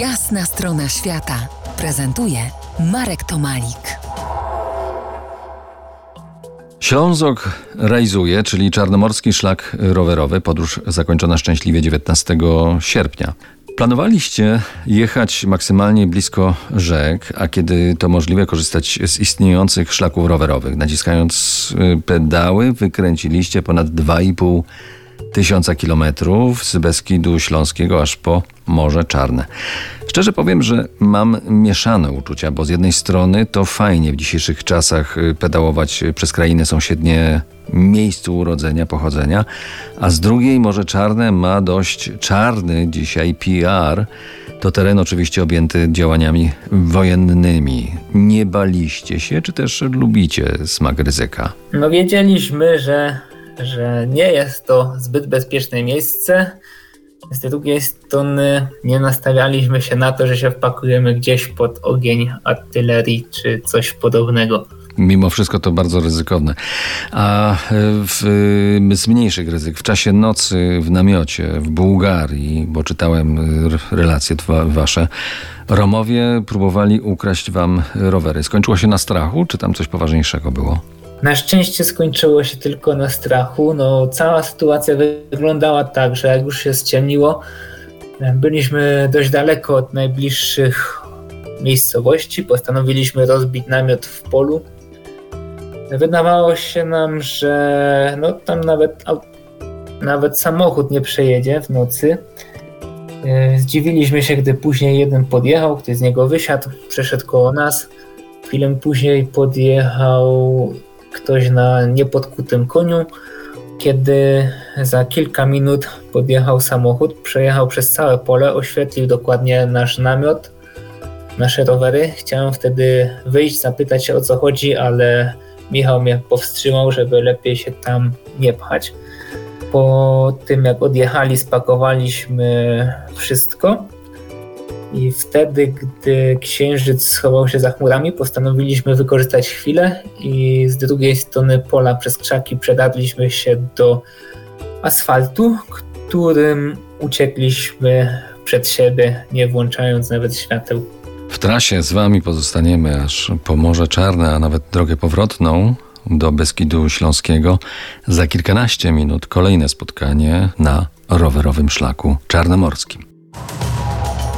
Jasna strona świata prezentuje Marek Tomalik. Ślązok realizuje, czyli Czarnomorski Szlak Rowerowy, podróż zakończona szczęśliwie 19 sierpnia. Planowaliście jechać maksymalnie blisko rzek, a kiedy to możliwe, korzystać z istniejących szlaków rowerowych. Naciskając y, pedały, wykręciliście ponad 2,5 tysiąca kilometrów z Beskidu Śląskiego aż po Morze Czarne. Szczerze powiem, że mam mieszane uczucia, bo z jednej strony to fajnie w dzisiejszych czasach y, pedałować przez krainy sąsiednie miejscu urodzenia, pochodzenia, a z drugiej Morze Czarne ma dość czarny dzisiaj PR. To teren oczywiście objęty działaniami wojennymi. Nie baliście się, czy też lubicie smak ryzyka? No wiedzieliśmy, że, że nie jest to zbyt bezpieczne miejsce. Z drugiej strony nie nastawialiśmy się na to, że się wpakujemy gdzieś pod ogień artylerii czy coś podobnego. Mimo wszystko to bardzo ryzykowne. A w, z mniejszych ryzyk, w czasie nocy w namiocie w Bułgarii, bo czytałem relacje wasze, Romowie próbowali ukraść wam rowery. Skończyło się na strachu, czy tam coś poważniejszego było? Na szczęście skończyło się tylko na strachu. No, cała sytuacja wyglądała tak, że jak już się ściemniło, byliśmy dość daleko od najbliższych miejscowości. Postanowiliśmy rozbić namiot w polu. Wydawało się nam, że no, tam nawet, nawet samochód nie przejedzie w nocy. E, zdziwiliśmy się, gdy później jeden podjechał, ktoś z niego wysiadł, przeszedł koło nas. Chwilę później podjechał ktoś na niepodkutym koniu. Kiedy za kilka minut podjechał samochód, przejechał przez całe pole, oświetlił dokładnie nasz namiot, nasze rowery. Chciałem wtedy wyjść, zapytać się o co chodzi, ale Michał mnie powstrzymał, żeby lepiej się tam nie pchać. Po tym jak odjechali, spakowaliśmy wszystko i wtedy, gdy księżyc schował się za chmurami, postanowiliśmy wykorzystać chwilę i z drugiej strony pola przez krzaki przedarliśmy się do asfaltu, którym uciekliśmy przed siebie, nie włączając nawet świateł. W trasie z wami pozostaniemy aż po Morze Czarne, a nawet drogę powrotną do Beskidu Śląskiego. Za kilkanaście minut kolejne spotkanie na rowerowym szlaku czarnomorskim.